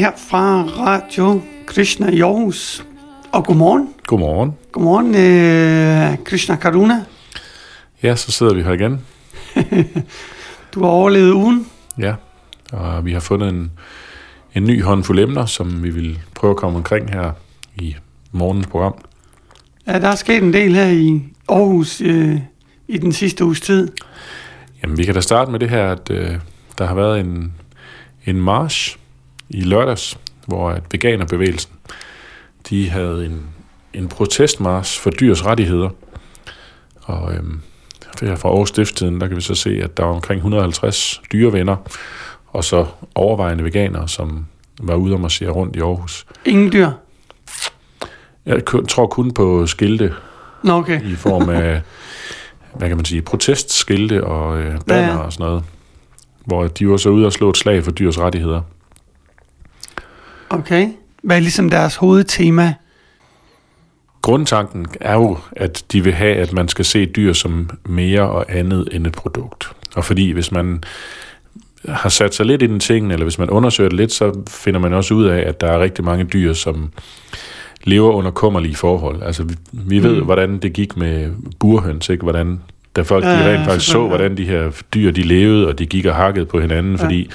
Her fra Radio Krishna i Aarhus. Og godmorgen. Godmorgen. Godmorgen, øh, Krishna Karuna. Ja, så sidder vi her igen. Du har overlevet ugen. Ja, og vi har fundet en, en ny håndfuld emner, som vi vil prøve at komme omkring her i morgens program. Ja, der er sket en del her i Aarhus øh, i den sidste uges tid. Jamen, vi kan da starte med det her, at øh, der har været en, en march i lørdags, hvor at veganerbevægelsen, de havde en, en protestmarch for dyrs rettigheder. Og øhm, her fra Aarhus Stifttiden, der kan vi så se, at der var omkring 150 dyrevenner, og så overvejende veganere, som var ude og marchere rundt i Aarhus. Ingen dyr. Jeg tror kun på skilte Nå, okay. i form af, hvad kan man sige, protestskilte og øh, banner Ja, ja. og sådan noget, hvor de var så ude og slå et slag for dyrs rettigheder. Okay. Hvad er ligesom deres hovedtema? Grundtanken er jo, at de vil have, at man skal se dyr som mere og andet end et produkt. Og fordi hvis man har sat sig lidt ind i tingene, eller hvis man undersøger det lidt, så finder man også ud af, at der er rigtig mange dyr, som lever under kummerlige forhold. Altså, vi, vi ved, Mm. hvordan det gik med burhøns, ikke? Hvordan, da folk Ja, de ja, rent faktisk så, ja. hvordan de her dyr, de levede, og de gik og hakkede på hinanden, Ja. fordi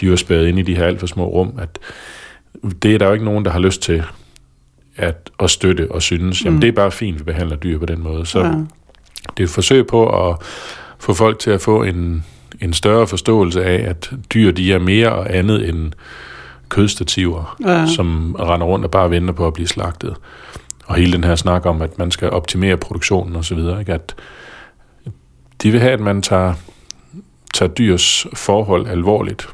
de var spærret inde i de her alt for små rum, at det er der jo ikke nogen, der har lyst til at, at støtte og synes, jamen Mm. det er bare fint, vi behandler dyr på den måde. Så Ja. det er et forsøg på at få folk til at få en, en større forståelse af, at dyr de er mere og andet end kødstativer, Ja. som render rundt og bare venter på at blive slagtet. Og hele den her snak om, at man skal optimere produktionen osv., ikke? at de vil have, at man tager, tager dyrs forhold alvorligt.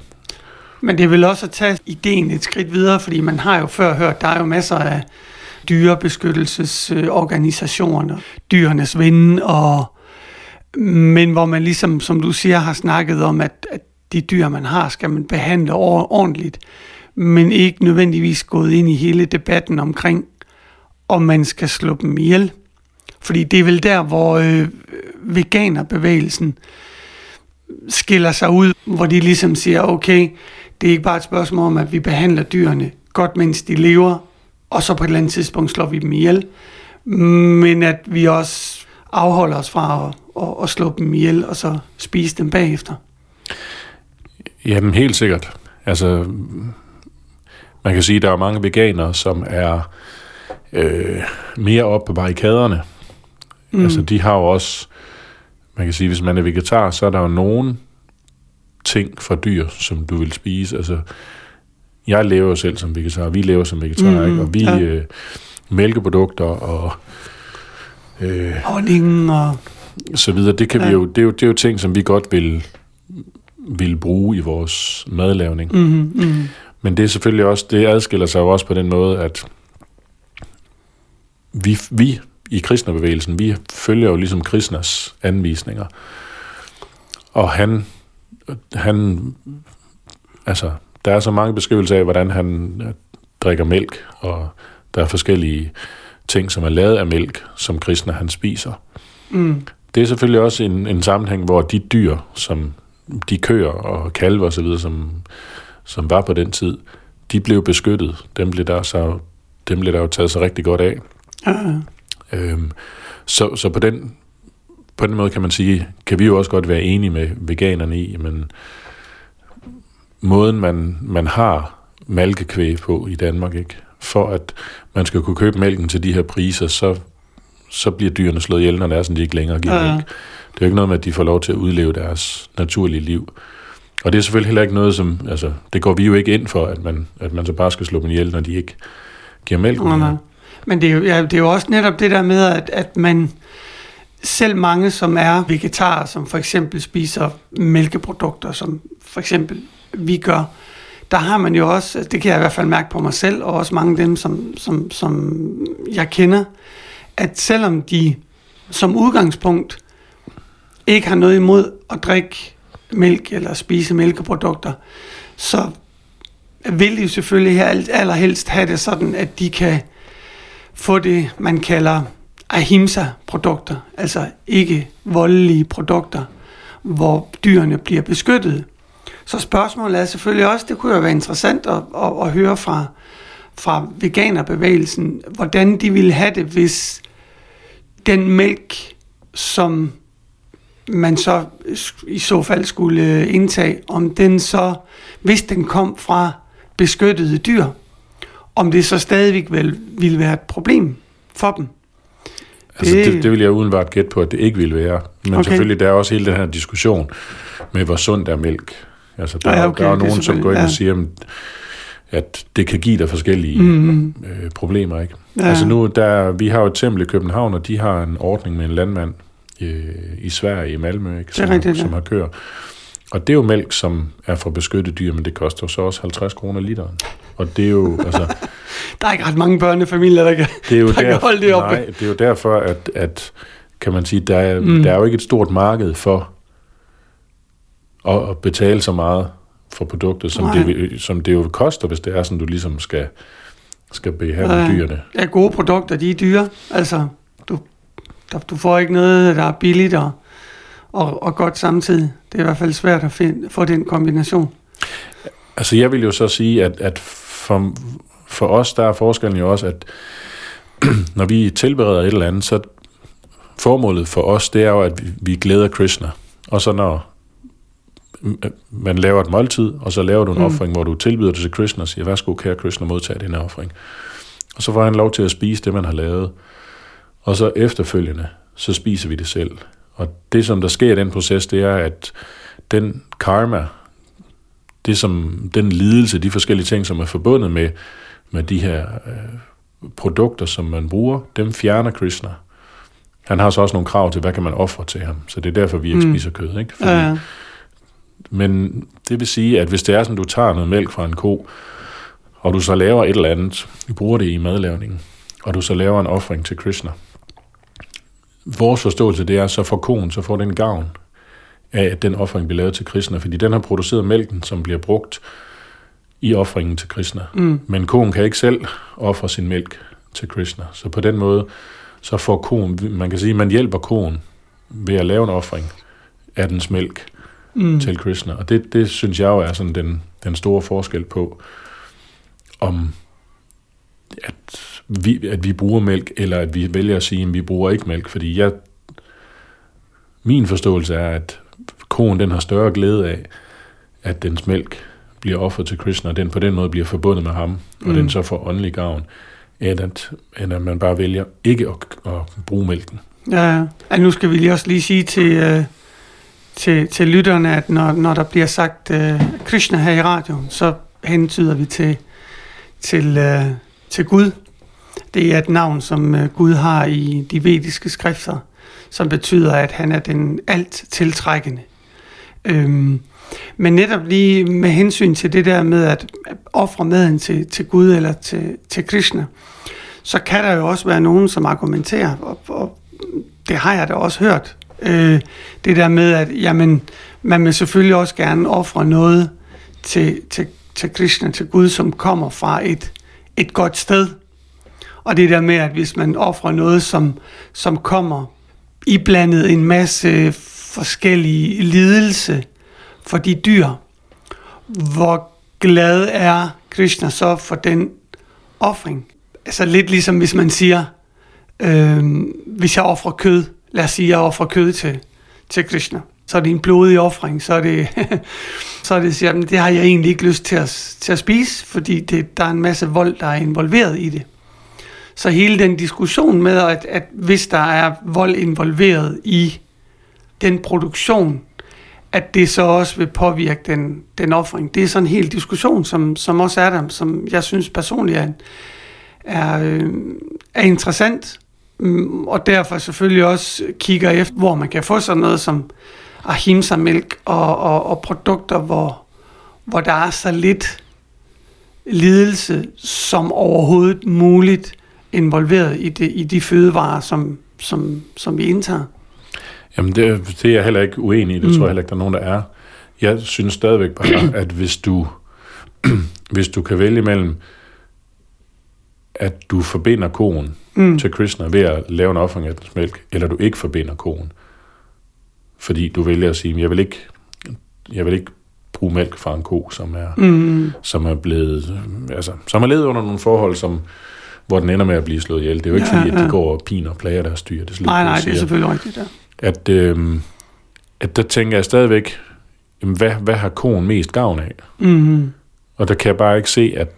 Men det vil også at tage ideen et skridt videre, fordi man har jo før hørt, der er jo masser af dyrebeskyttelsesorganisationer, dyrenes ven, og, men hvor man ligesom, som du siger, har snakket om, at, at de dyr, man har, skal man behandle ordentligt, men ikke nødvendigvis gået ind i hele debatten omkring, om man skal slå dem ihjel. Fordi det er vel der, hvor øh, veganerbevægelsen skiller sig ud, hvor de ligesom siger, okay, det er ikke bare et spørgsmål om, at vi behandler dyrene godt, mens de lever, og så på et eller andet tidspunkt slår vi dem ihjel, men at vi også afholder os fra at, at, at slå dem ihjel, og så spise dem bagefter. Jamen helt sikkert. Altså, man kan sige, at der er mange veganere, som er øh, mere oppe på barrikaderne. Mm. Altså, de har jo også, man kan sige, hvis man er vegetar, så er der jo nogen ting fra dyr, som du vil spise. Altså, jeg lever selv som vegetar, vi lever som vegetar, mm, ikke? og vi ja. øh, mælkeprodukter og øh, Honningen og... så videre, det, kan ja. Vi jo, det, er jo, det er jo ting, som vi godt vil, vil bruge i vores madlavning. Mm-hmm, mm, Men det er selvfølgelig også, det adskiller sig jo også på den måde, at vi, vi i kristnerbevægelsen, vi følger jo ligesom Kristners anvisninger. Og han, han, altså, der er så mange beskrivelser af, hvordan han øh, drikker mælk, og der er forskellige ting, som er lavet af mælk, som kristne han spiser. mm, Det er selvfølgelig også en, en sammenhæng, hvor de dyr, som de køer og kalve og så videre, som, som var på den tid, de blev beskyttet. Dem blev der, så, dem blev der jo taget så rigtig godt af. ja, Øhm, så, så på den, på den måde kan man sige, kan vi jo også godt være enige med veganerne i, men måden man, man har malkekvæg på i Danmark, ikke? for at man skal kunne købe mælken til de her priser, så, så bliver dyrene slået ihjel, når det er sådan, de ikke længere giver Ja, mælk. Det er jo ikke noget med, at de får lov til at udleve deres naturlige liv. Og det er selvfølgelig heller ikke noget, som, altså, det går vi jo ikke ind for, at man, at man så bare skal slå dem ihjel, når de ikke giver mælk. Nej. Men det er, jo, ja, det er jo også netop det der med, at, at man selv mange, som er vegetarer, som for eksempel spiser mælkeprodukter, som for eksempel vi gør, der har man jo også, det kan jeg i hvert fald mærke på mig selv, og også mange af dem, som, som, som jeg kender, at selvom de som udgangspunkt ikke har noget imod at drikke mælk eller spise mælkeprodukter, så vil de jo selvfølgelig her allerhelst have det sådan, at de kan få det, man kalder ahimsa-produkter, altså ikke voldelige produkter, hvor dyrene bliver beskyttet. Så spørgsmålet er selvfølgelig også, det kunne jo være interessant at, at, at høre fra, fra veganerbevægelsen, hvordan de ville have det, hvis den mælk, som man så i så fald skulle indtage, om den så, hvis den kom fra beskyttede dyr, om det så stadigvæk vil, ville være et problem for dem. Altså, det, det, det vil jeg udenbart gætte på, at det ikke vil være. Men okay. selvfølgelig, der er også hele den her diskussion med, hvor sundt er mælk. Altså, der, ja, okay, der er nogen, som går ind ja. og siger, at det kan give dig forskellige mm-hmm. øh, problemer. Ikke? Ja. Altså nu, der, vi har jo et tempel i København, og de har en ordning med en landmand øh, i Sverige, i Malmø, ikke? Som, rigtigt, ja. som har kørt. Og det er jo mælk, som er for beskyttet dyr, men det koster så også 50 kroner literen. Og det er jo, altså... der er ikke ret mange børnefamilier, der kan, det er jo der der, kan holde det oppe. Nej, det er jo derfor, at, at kan man sige, der er, mm. der er jo ikke et stort marked for at, at betale så meget for produktet, som det, som det jo koster, hvis det er sådan, du ligesom skal, skal behandle ja, dyrene. Ja, gode produkter, de er dyre. Altså, du, der, du får ikke noget, der er billigt og, og, og godt samtidig. Det er i hvert fald svært at finde, få den kombination. Altså, jeg vil jo så sige, at, at for, for os, der er forskellen jo også, at når vi tilbereder et eller andet, så formålet for os, det er jo, at vi, vi glæder Krishna. Og så når man laver et måltid, og så laver du en mm. offring, hvor du tilbyder det til Krishna og siger, værsgo kære Krishna, modtage den offring. Og så får han lov til at spise det, man har lavet. Og så efterfølgende, så spiser vi det selv. Og det, som der sker i den proces, det er, at den karma, det som, den lidelse, de forskellige ting, som er forbundet med, med de her øh, produkter, som man bruger, dem fjerner Krishna. Han har så også nogle krav til, hvad kan man ofre til ham. Så det er derfor, vi ikke mm. spiser kød. Ikke? Fordi, ja, ja. Men det vil sige, at hvis det er sådan, du tager noget mælk fra en ko, og du så laver et eller andet, du bruger det i madlavningen, og du så laver en offring til Krishna. Vores forståelse, det er, så for konen, så får den gavn af, at den offring bliver lavet til Krishna, fordi den har produceret mælken, som bliver brugt i offringen til Krishna. Mm. Men konen kan ikke selv ofre sin mælk til Krishna. Så på den måde, så får konen, man kan sige, at man hjælper konen ved at lave en offring af dens mælk mm. til Krishna. Og det, det synes jeg jo er sådan den, den store forskel på, om at vi, at vi bruger mælk, eller at vi vælger at sige, at vi bruger ikke mælk. Fordi jeg, min forståelse er, at konen den har større glæde af, at dens mælk bliver offret til Krishna, og den på den måde bliver forbundet med ham, og mm. den så får åndelig gavn, end at, end at man bare vælger ikke at, at bruge mælken. Ja, ja. nu skal vi lige også lige sige til, uh, til, til lytterne, at når, når der bliver sagt uh, Krishna her i radioen, så hentyder vi til, til, uh, til Gud. Det er et navn, som øh, Gud har i de vediske skrifter, som betyder, at han er den alt tiltrækkende. Øhm, men netop lige med hensyn til det der med at ofre maden til, til Gud eller til, til Krishna, så kan der jo også være nogen, som argumenterer, og, og det har jeg da også hørt, øh, det der med, at jamen, man vil selvfølgelig også gerne ofre noget til, til, til Krishna, til Gud, som kommer fra et, et godt sted. Og det der med, at hvis man offrer noget, som, som kommer iblandet en masse forskellige lidelse for de dyr, hvor glad er Krishna så for den offring? Altså lidt ligesom hvis man siger, øh, hvis jeg offrer kød, lad os sige, jeg offrer kød til, til Krishna, så er det en blodig offring, så er det, så er det, jamen, det har jeg egentlig ikke lyst til at, til at spise, fordi det, der er en masse vold, der er involveret i det. Så hele den diskussion med, at, at hvis der er vold involveret i den produktion, at det så også vil påvirke den, den offring. Det er sådan en hel diskussion, som, som også er der, som jeg synes personligt er, er, øh, er interessant, mm, og derfor selvfølgelig også kigger efter, hvor man kan få sådan noget som ahimsa-mælk og, og, og produkter, hvor, hvor der er så lidt lidelse som overhovedet muligt involveret i, det, i de fødevarer, som, som, som vi indtager. Jamen, det, det er jeg heller ikke uenig i. Det mm. tror jeg heller ikke, der er nogen, der er. Jeg synes stadigvæk bare, at hvis du, hvis du kan vælge mellem, at du forbinder konen mm. til Krishna ved at lave en offring af dens mælk, eller du ikke forbinder konen, fordi du vælger at sige, jeg vil ikke, jeg vil ikke bruge mælk fra en ko, som er, mm. som er blevet, altså, som har levet under nogle forhold, som, hvor den ender med at blive slået ihjel. Det er jo ikke ja, fordi, at de ja. går og piner og plager deres dyr. Det er nej, nej, det er selvfølgelig rigtigt, ja. At, øh, at der tænker jeg stadigvæk, jamen, hvad, hvad har konen mest gavn af? Mm. Og der kan jeg bare ikke se, at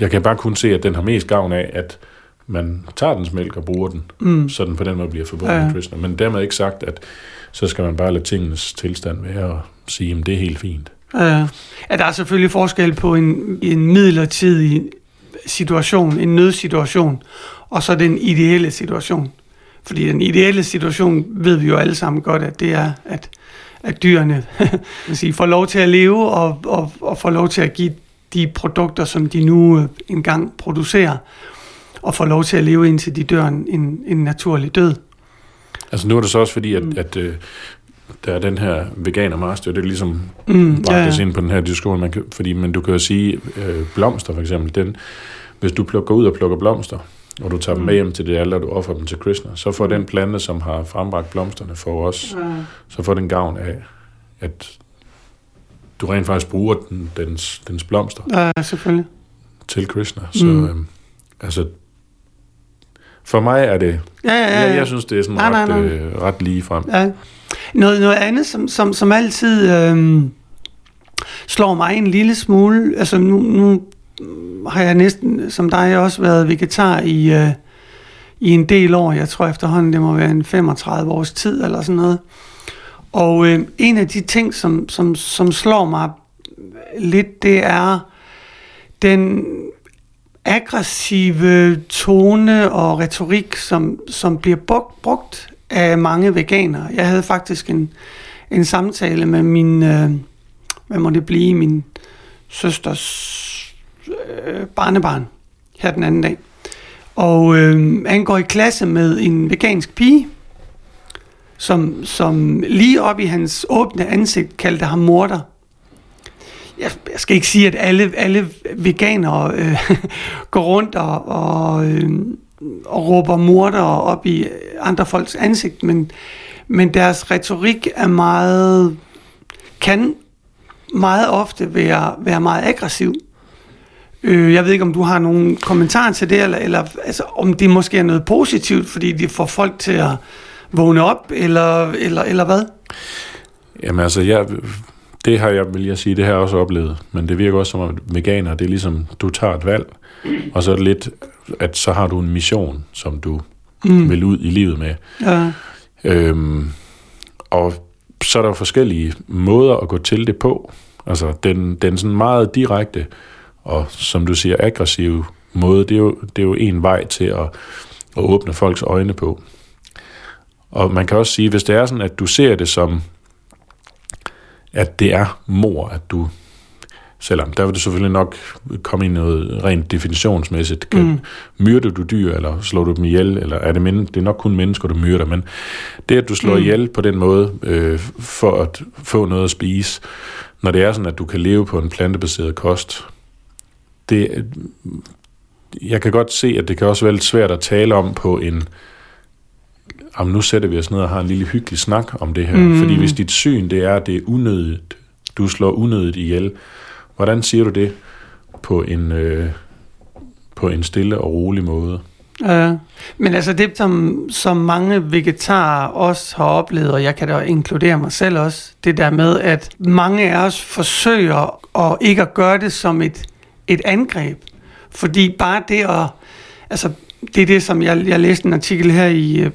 jeg kan bare kun se, at den har mest gavn af, at man tager dens mælk og bruger den, mm. så den på den måde bliver forbundet ja. med Krishna. Men dermed ikke sagt, at så skal man bare lade tingens tilstand være og sige, at det er helt fint. Ja, ja der er selvfølgelig forskel på en, en midlertidig situation, en nødsituation, og så den ideelle situation. Fordi den ideelle situation ved vi jo alle sammen godt, at det er, at, at dyrene sige, får lov til at leve og, og, og får lov til at give de produkter, som de nu øh, engang producerer, og får lov til at leve indtil de dør en, en naturlig død. Altså nu er det så også fordi, at, mm. at uh, der er den her veganer master, det er ligesom mm, ja, ja. ind på den her diskussion, man kan, fordi men du kan jo sige, uh, blomster for eksempel, den, hvis du plukker ud og plukker blomster, og du tager mm. dem med hjem til det alder, og du offer dem til Krishna, så får den plante, som har frembragt blomsterne for os, ja. så får den gavn af, at du rent faktisk bruger den, dens, dens blomster. Ja, selvfølgelig. Til Krishna. Så mm. øhm, altså, for mig er det, ja, ja, ja. Jeg, jeg synes, det er sådan nej, ret, nej, nej. Øh, ret lige frem. Ja. Noget, noget andet, som, som, som altid øh, slår mig en lille smule, altså nu, nu har jeg næsten, som dig, også været vegetar i, øh, i en del år. Jeg tror efterhånden, det må være en 35 års tid eller sådan noget. Og øh, en af de ting, som, som, som slår mig lidt, det er den aggressive tone og retorik, som, som bliver brugt af mange veganere. Jeg havde faktisk en, en samtale med min, øh, hvad må det blive, min søsters øh, barnebarn her den anden dag. Og øh, han går i klasse med en vegansk pige, som, som lige op i hans åbne ansigt kaldte ham morder. Jeg, jeg skal ikke sige, at alle, alle veganere øh, går rundt og, og, øh, og råber morder op i andre folks ansigt, men, men deres retorik er meget, kan meget ofte være, være meget aggressiv. Øh, jeg ved ikke, om du har nogle kommentarer til det, eller, eller altså, om det måske er noget positivt, fordi det får folk til at vågne op, eller, eller, eller hvad? Jamen altså, jeg, det har jeg, vil jeg sige, det har jeg også oplevet, men det virker også som, at veganer, det er ligesom, du tager et valg, og så er det lidt, at så har du en mission, som du mm. vil ud i livet med. Ja. Øhm, og så er der jo forskellige måder at gå til det på. Altså, den, den sådan meget direkte, og som du siger, aggressive måde, det er jo, det er jo en vej til at, at åbne folks øjne på. Og man kan også sige, hvis det er sådan, at du ser det som, at det er mor, at du, selvom der vil det selvfølgelig nok komme i noget rent definitionsmæssigt, kan, mm. myrder du dyr, eller slår du dem ihjel, eller er det, men, det er nok kun mennesker, du myrder, men det, at du slår mm. ihjel på den måde, øh, for at få noget at spise, når det er sådan, at du kan leve på en plantebaseret kost, det, jeg kan godt se, at det kan også være lidt svært at tale om på en, jamen nu sætter vi os ned og har en lille hyggelig snak om det her. Mm. Fordi hvis dit syn, det er, at det er unødigt, du slår unødigt ihjel, hvordan siger du det på en, øh, på en stille og rolig måde? Ja, men altså det, som, som mange vegetarer også har oplevet, og jeg kan da inkludere mig selv også, det der med, at mange af os forsøger at ikke at gøre det som et et angreb. Fordi bare det at... Altså, det er det, som jeg, jeg læste en artikel her i øh,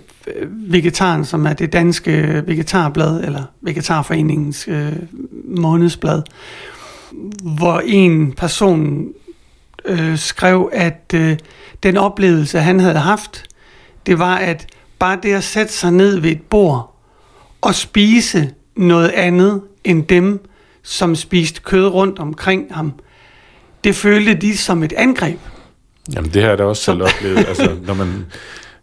Vegetaren, som er det danske vegetarblad, eller Vegetarforeningens øh, månedsblad, hvor en person øh, skrev, at øh, den oplevelse, han havde haft, det var, at bare det at sætte sig ned ved et bord og spise noget andet end dem, som spiste kød rundt omkring ham, det følte de som et angreb. Jamen det har jeg da også selv oplevet. altså, når man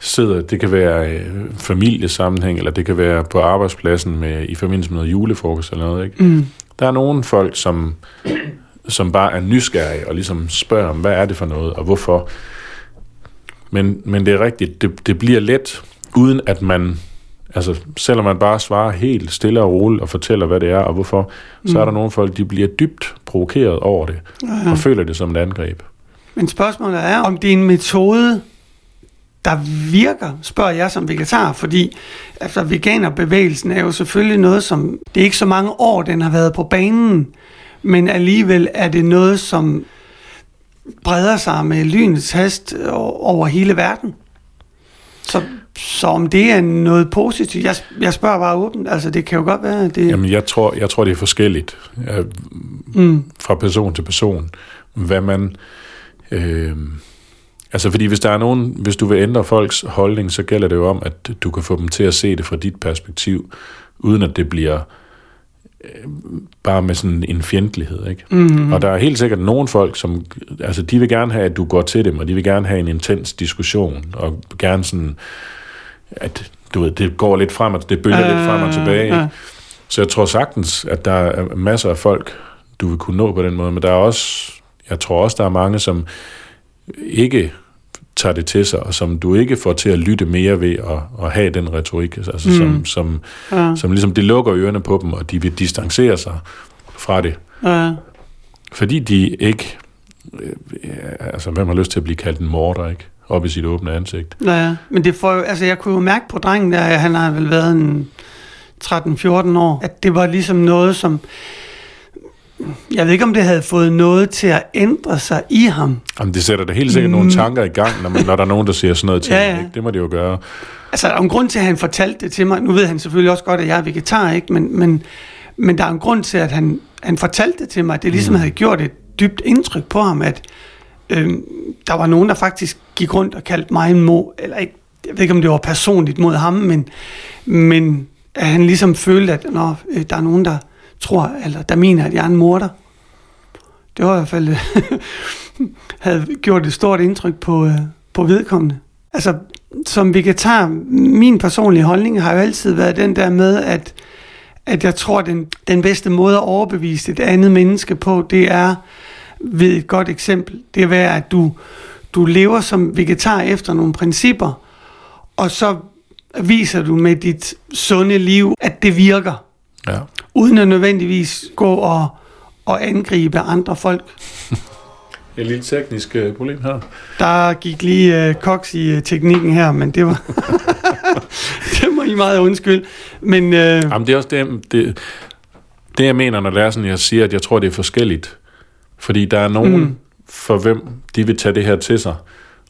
sidder, det kan være øh, familiesammenhæng, eller det kan være på arbejdspladsen med, i forbindelse med noget julefrokost eller noget. Ikke? Mm. Der er nogle folk, som, som bare er nysgerrige og ligesom spørger om, hvad er det for noget, og hvorfor. Men, men det er rigtigt, det, det bliver let, uden at man Altså, selvom man bare svarer helt stille og roligt og fortæller, hvad det er og hvorfor, mm. så er der nogle folk, de bliver dybt provokeret over det, ja. og føler det som et angreb. Men spørgsmålet er, om en metode, der virker, spørger jeg som vegetar, fordi altså, veganerbevægelsen er jo selvfølgelig noget, som det er ikke så mange år, den har været på banen, men alligevel er det noget, som breder sig med lynets hast over hele verden. Så, så om det er noget positivt, jeg, jeg spørger bare åbent, altså det kan jo godt være, det... Jamen jeg tror, jeg tror det er forskelligt mm. fra person til person, hvad man... Øh, altså fordi hvis der er nogen, hvis du vil ændre folks holdning, så gælder det jo om, at du kan få dem til at se det fra dit perspektiv, uden at det bliver øh, bare med sådan en fjendtlighed, ikke? Mm-hmm. Og der er helt sikkert nogle folk, som, altså de vil gerne have, at du går til dem, og de vil gerne have en intens diskussion, og gerne sådan, at du ved, det går lidt frem, og det bølger uh, lidt frem og tilbage, uh. Så jeg tror sagtens, at der er masser af folk, du vil kunne nå på den måde, men der er også, jeg tror også, der er mange, som ikke tager det til sig, og som du ikke får til at lytte mere ved at, at have den retorik, altså mm. som, som, ja. som ligesom det lukker ørerne på dem, og de vil distancere sig fra det. Ja. Fordi de ikke, øh, altså hvem har lyst til at blive kaldt en morder, ikke? Op i sit åbne ansigt. Ja, men det får jo, altså jeg kunne jo mærke på drengen der, han har vel været en 13-14 år, at det var ligesom noget, som, jeg ved ikke, om det havde fået noget til at ændre sig i ham. Jamen, det sætter da helt sikkert mm. nogle tanker i gang, når, man, når der er nogen, der siger sådan noget til ja, ja. Ikke? Det må det jo gøre. Altså, der er en grund til, at han fortalte det til mig. Nu ved han selvfølgelig også godt, at jeg er vegetar, ikke? Men, men, men der er en grund til, at han, han fortalte det til mig. Det ligesom mm. havde gjort et dybt indtryk på ham, at øh, der var nogen, der faktisk gik rundt og kaldte mig en mo, eller ikke, jeg ved ikke, om det var personligt mod ham, men, men at han ligesom følte, at når, øh, der er nogen, der tror, eller der mener, at jeg er en morder. Det var i hvert fald, øh, havde gjort et stort indtryk på, øh, på vedkommende. Altså, som vegetar, min personlige holdning har jo altid været den der med, at, at jeg tror, den, den bedste måde at overbevise et andet menneske på, det er ved et godt eksempel. Det er, at du, du lever som vegetar efter nogle principper, og så viser du med dit sunde liv, at det virker. Ja uden at nødvendigvis gå og, og angribe andre folk. Et lille teknisk uh, problem her. Der gik lige uh, koks i uh, teknikken her, men det var... det må I meget undskyld. Men, uh... Jamen, det er også det, det, det, jeg mener, når det er sådan, jeg siger, at jeg tror, det er forskelligt. Fordi der er nogen, mm. for hvem de vil tage det her til sig,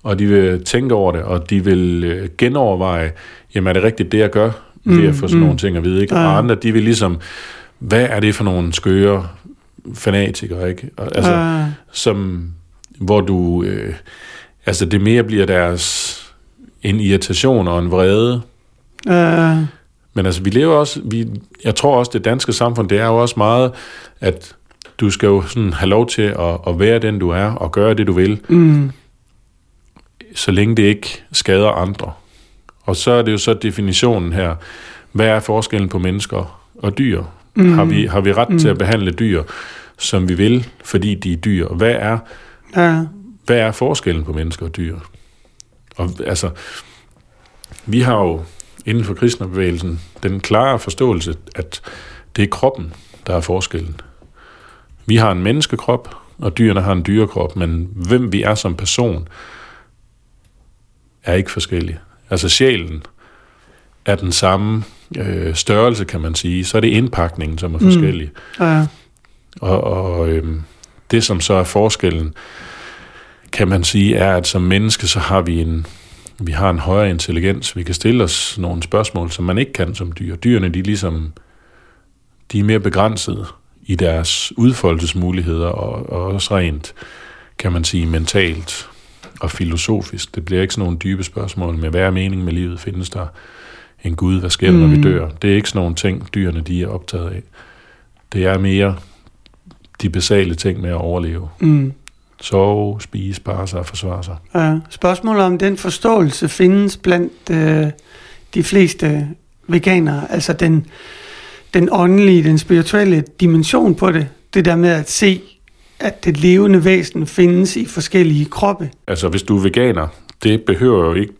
og de vil tænke over det, og de vil uh, genoverveje, jamen er det rigtigt, det jeg gør? Ved at få sådan mm. nogle ting at vide. Ikke? Og andre, de vil ligesom, hvad er det for nogle skøre fanatikere, ikke? Altså, ja. som, hvor du, øh, altså det mere bliver deres en irritation og en vrede. Ja. Men altså, vi lever også, vi, jeg tror også, det danske samfund, det er jo også meget, at du skal jo sådan have lov til at, at være den, du er, og gøre det, du vil, mm. så længe det ikke skader andre. Og så er det jo så definitionen her. Hvad er forskellen på mennesker og dyr? Mm. Har, vi, har vi ret mm. til at behandle dyr, som vi vil, fordi de er dyr? Hvad er, ja. hvad er forskellen på mennesker og dyr? Og altså, vi har jo inden for kristnebevægelsen den klare forståelse, at det er kroppen, der er forskellen. Vi har en menneskekrop, og dyrene har en dyrekrop, men hvem vi er som person, er ikke forskellige altså sjælen, er den samme øh, størrelse, kan man sige, så er det indpakningen, som er mm. forskellig. Mm. Ja. Og, og øh, det, som så er forskellen, kan man sige, er, at som menneske, så har vi en, vi har en højere intelligens. Vi kan stille os nogle spørgsmål, som man ikke kan som dyr. Dyrene, de er ligesom, de er mere begrænsede i deres udfoldelsesmuligheder, og, og også rent, kan man sige, mentalt og filosofisk. Det bliver ikke sådan nogle dybe spørgsmål med, hvad er meningen med livet? Findes der en Gud? Hvad sker der, når vi mm. dør? Det er ikke sådan nogle ting, dyrene de er optaget af. Det er mere de basale ting med at overleve. Mm. Sove, spise, spare sig og forsvare sig. Ja. Spørgsmålet om den forståelse findes blandt øh, de fleste veganere, altså den, den åndelige, den spirituelle dimension på det. Det der med at se at det levende væsen findes i forskellige kroppe. Altså, hvis du er veganer, det behøver jo ikke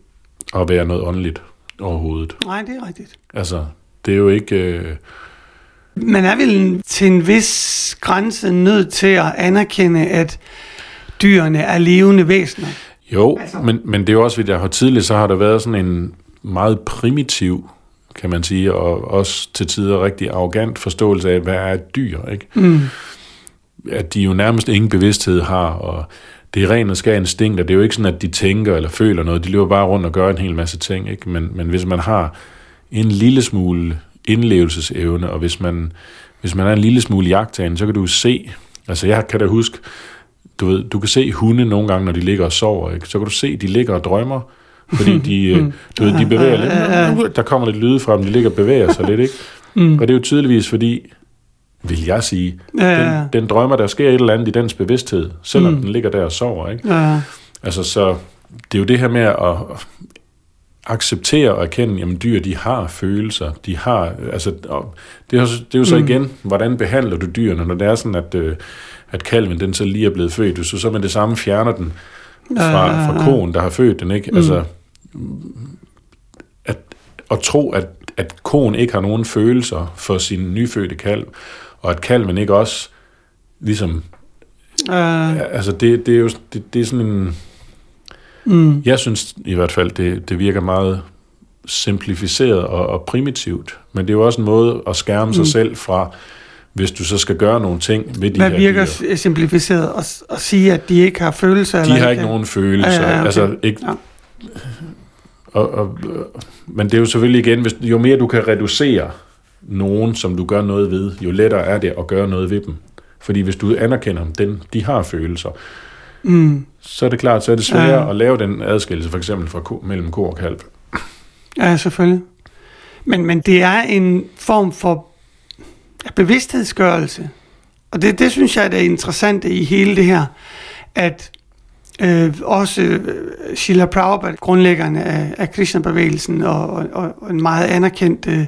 at være noget åndeligt. overhovedet. Nej, det er rigtigt. Altså, det er jo ikke... Øh, Man er vel til en vis grænse nødt til at anerkende, at dyrene er levende væsener. jo, Altså- men, men det er jo også, fordi der har tidligere, så har der været sådan en meget primitiv, kan man sige, og også til tider rigtig arrogant forståelse af, hvad er et dyr, ikke? Mm. At de jo nærmest ingen bevidsthed har, og det er ren og skær instinkt, og det er jo ikke sådan, at de tænker eller føler noget, de løber bare rundt og gør en hel masse ting, ikke? Men, men hvis man har en lille smule indlevelsesevne, og hvis man, hvis man er en lille smule jagttagen, så kan du se, altså jeg kan da huske, du ved, du kan se hunde nogle gange, når de ligger og sover, ikke? så kan du se, de ligger og drømmer, fordi de, øh, du ved, de bevæger lidt, der kommer lidt lyde fra dem, de ligger og bevæger sig lidt, ikke? Mm. Og det er jo tydeligvis fordi, vil jeg sige, Ja, ja, ja. den, den drømmer, der sker et eller andet i dens bevidsthed, selvom Mm. den ligger der og sover, ikke? Ja, Altså, så det er jo det her med at acceptere og erkende, jamen dyr, de har følelser, de har, altså, og det er, jo, det er jo så Mm. igen, hvordan behandler du dyrene, når det er sådan, at, øh, at kalven, den så lige er blevet født, du så med det samme fjerner den fra, fra koen, der har født den, ikke? Altså, at, at tro, at, at koen ikke har nogen følelser for sin nyfødte kalv, og at kalven ikke også ligesom ja. Ja, altså det, det er jo det, det er sådan en... Mm. Jeg synes i hvert fald, det, det virker meget simplificeret og, og primitivt. Men det er jo også en måde at skærme sig Mm. selv fra, hvis du så skal gøre nogle ting ved de Hvad her virker s- simplificeret at, at sige, at de ikke har følelser? De eller har ikke nogen følelser. Ja, ja, okay. altså, ikke, Ja. og, og, men det er jo selvfølgelig igen, hvis, jo mere du kan reducere nogen, som du gør noget ved, jo lettere er det at gøre noget ved dem. Fordi hvis du anerkender dem, den, de har følelser, Mm. så er det klart, så er det sværere Ja. at lave den adskillelse, for eksempel fra ko, mellem ko og kalv. Ja, selvfølgelig. Men, men det er en form for bevidsthedsgørelse. Og det, det synes jeg er det interessante i hele det her, at øh, også øh, Sheila Prabhupada, grundlæggeren af, af Krishna-bevægelsen og, og, og en meget anerkendt øh,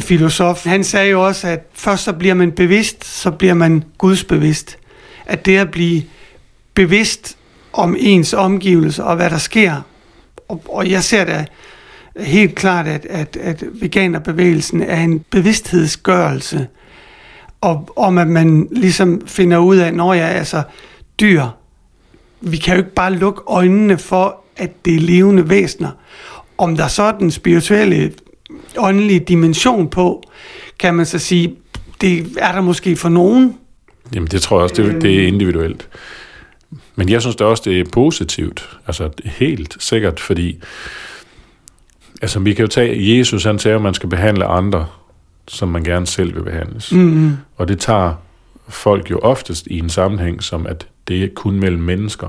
filosof, han sagde jo også, at først så bliver man bevidst, så bliver man gudsbevidst. At det at blive bevidst om ens omgivelser og hvad der sker, og, og jeg ser da helt klart, at, at, at veganerbevægelsen er en bevidsthedsgørelse, og, om at man ligesom finder ud af, når jeg altså dyr, vi kan jo ikke bare lukke øjnene for, at det er levende væsener. Om der så er den spirituelle, åndelige dimension på, kan man så sige, det er der måske for nogen. Jamen det tror jeg også, det, det er individuelt. Men jeg synes da også, det er positivt. Altså helt sikkert, fordi altså vi kan jo tage, Jesus han siger, at man skal behandle andre, som man gerne selv vil behandles. Mm, Og det tager folk jo oftest i en sammenhæng, som at det er kun mellem mennesker.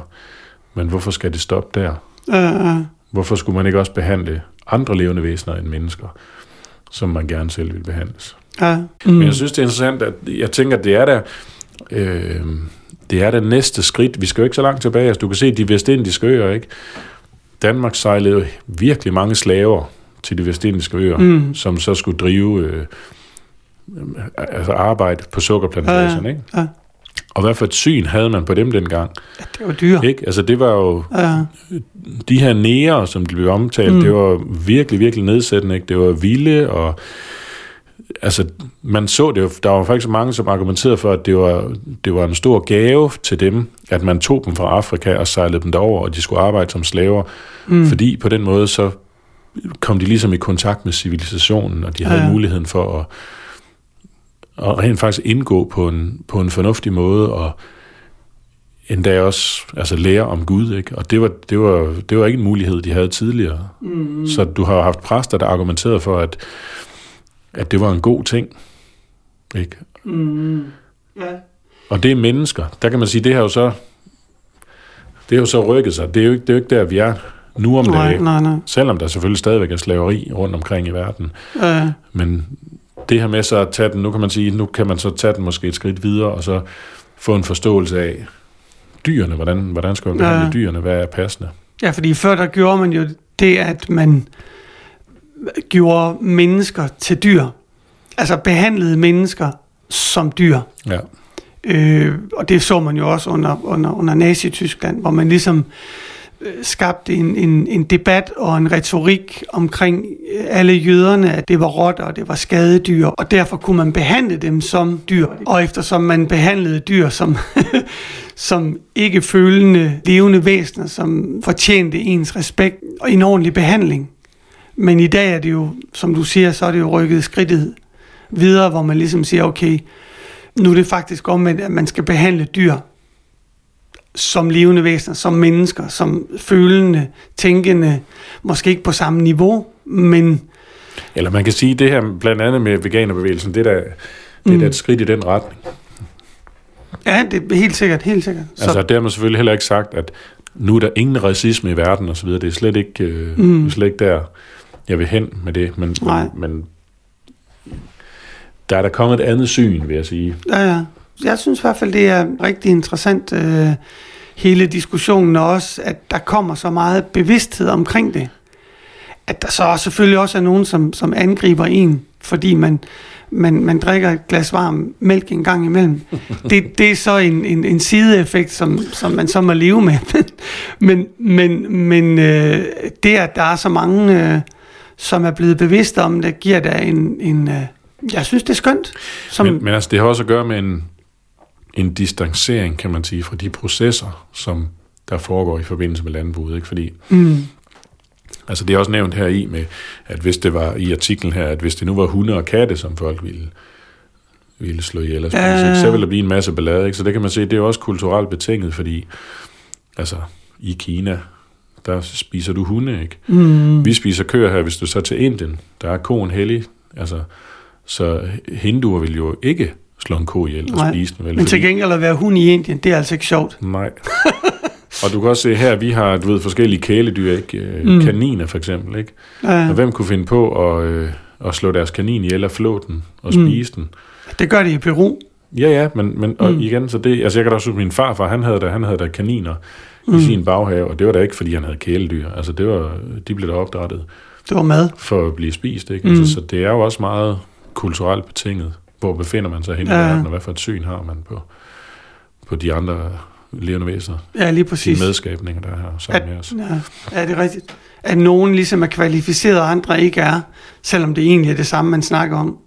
Men hvorfor skal det stoppe der? øh, Hvorfor skulle man ikke også behandle andre levende væsener end mennesker, som man gerne selv vil behandles? ja, Mm. Men jeg synes, det er interessant, at jeg tænker, at det er der, øh, det er der næste skridt. Vi skal jo ikke så langt tilbage. Altså, du kan se de vestindiske øer, ikke? Danmark sejlede jo virkelig mange slaver til de vestindiske øer, Mm. som så skulle drive øh, altså arbejde på sukkerplantagerne, ikke? ja, Og hvad for et syn havde man på dem dengang? ja, det var dyr. Ikke? Altså det var jo Ja, de her nære, som de blev omtalt, Mm. det var virkelig, virkelig nedsættende. Ikke? Det var vilde, og altså, man så det jo, der var faktisk mange, som argumenterede for, at det var, det var en stor gave til dem, at man tog dem fra Afrika og sejlede dem derover, og de skulle arbejde som slaver, mm, fordi på den måde, så kom de ligesom i kontakt med civilisationen, og de havde ja. muligheden for at, at rent faktisk indgå på en, på en fornuftig måde, og endda også altså lære om Gud, ikke? Og det var, det, var, det var ikke en mulighed, de havde tidligere. mm, Så du har haft præster, der argumenterede for, at, at det var en god ting. Ikke? mm, ja. Og det er mennesker. Der kan man sige, det har jo så, det har jo så rykket sig. Det er jo ikke, det er jo ikke der, vi er nu om Nej, dagen. nej, nej. Selvom der selvfølgelig stadigvæk er slaveri rundt omkring i verden. Ja, Men det her med så at tage den, nu kan man sige, nu kan man så tage den måske et skridt videre, og så få en forståelse af dyrene, hvordan, hvordan skal man behandle Ja. dyrene, hvad er passende. Ja, fordi før der gjorde man jo det, at man gjorde mennesker til dyr. Altså behandlede mennesker som dyr. Ja. Øh, og det så man jo også under, under, under Nazi-Tyskland, hvor man ligesom øh, skabte en, en, en debat og en retorik omkring øh, alle jøderne, at det var rotter og det var skadedyr, og derfor kunne man behandle dem som dyr. Og eftersom man behandlede dyr som, som ikke følende levende væsener, som fortjente ens respekt og en ordentlig behandling. Men i dag er det jo, som du siger, så er det jo rykket skridtet videre, hvor man ligesom siger, okay, nu er det faktisk om, at man skal behandle dyr som levende væsener, som mennesker, som følende, tænkende, måske ikke på samme niveau, men... Eller man kan sige, det her blandt andet med veganerbevægelsen, det er da, det er da et skridt i den retning. Ja, det er helt sikkert, helt sikkert. Så. Altså, dermed selvfølgelig heller ikke sagt, at nu er der ingen racisme i verden og så videre. Det er slet ikke, øh, mm. slet ikke der, jeg vil hen med det. Men, men, men der er der kommet et andet syn, vil jeg sige. Ja, ja. Jeg synes i hvert fald, det er rigtig interessant, øh, hele diskussionen, og også, at der kommer så meget bevidsthed omkring det. At der så selvfølgelig også er nogen, som, som angriber en, fordi man, man, man drikker et glas varm mælk en gang imellem. Det, det er så en, en, en sideeffekt, som, som man så må leve med. men men, men øh, det, at der er så mange, øh, som er blevet bevidste om det, giver da en... en øh, jeg synes, det er skønt. Som... Men, men altså, det har også at gøre med en, en distancering, kan man sige, fra de processer, som der foregår i forbindelse med landbruget. Ikke? Fordi mm. Altså det er også nævnt her i med, at hvis det var i artiklen her, at hvis det nu var hunde og katte, som folk ville, ville slå ihjel spise, ja. så ville der blive en masse ballade. Ikke? Så det kan man se, det er også kulturelt betinget, fordi altså i Kina, der spiser du hunde, ikke? Mm. Vi spiser køer her, hvis du så til Indien, der er koen hellig, altså, så hinduer vil jo ikke slå en ko ihjel og Nej. spise den. Vel, Men til gengæld at være hund i Indien, det er altså ikke sjovt. Nej. Og du kan også se her, vi har du ved, forskellige kæledyr, ikke? Øh, mm. kaniner for eksempel. Ikke? Ja. Og hvem kunne finde på at, øh, at slå deres kanin ihjel og flå den og mm. spise den? Det gør de i Peru. Ja, ja, men, men og mm. igen, så det, altså jeg kan da også min farfar, han havde da, han havde da kaniner mm. i sin baghave, og det var da ikke, fordi han havde kæledyr. Altså det var, de blev da opdrettet. Det var mad. For at blive spist, ikke? Altså, mm. Altså, så det er jo også meget kulturelt betinget. Hvor befinder man sig hen ja. i verden, og hvad for et syn har man på, på de andre levende væsener. Ja, lige præcis. De medskabninger, der er her sammen at, med os. Ja, ja, det er rigtigt. At nogen ligesom er kvalificeret, og andre ikke er, selvom det egentlig er det samme, man snakker om.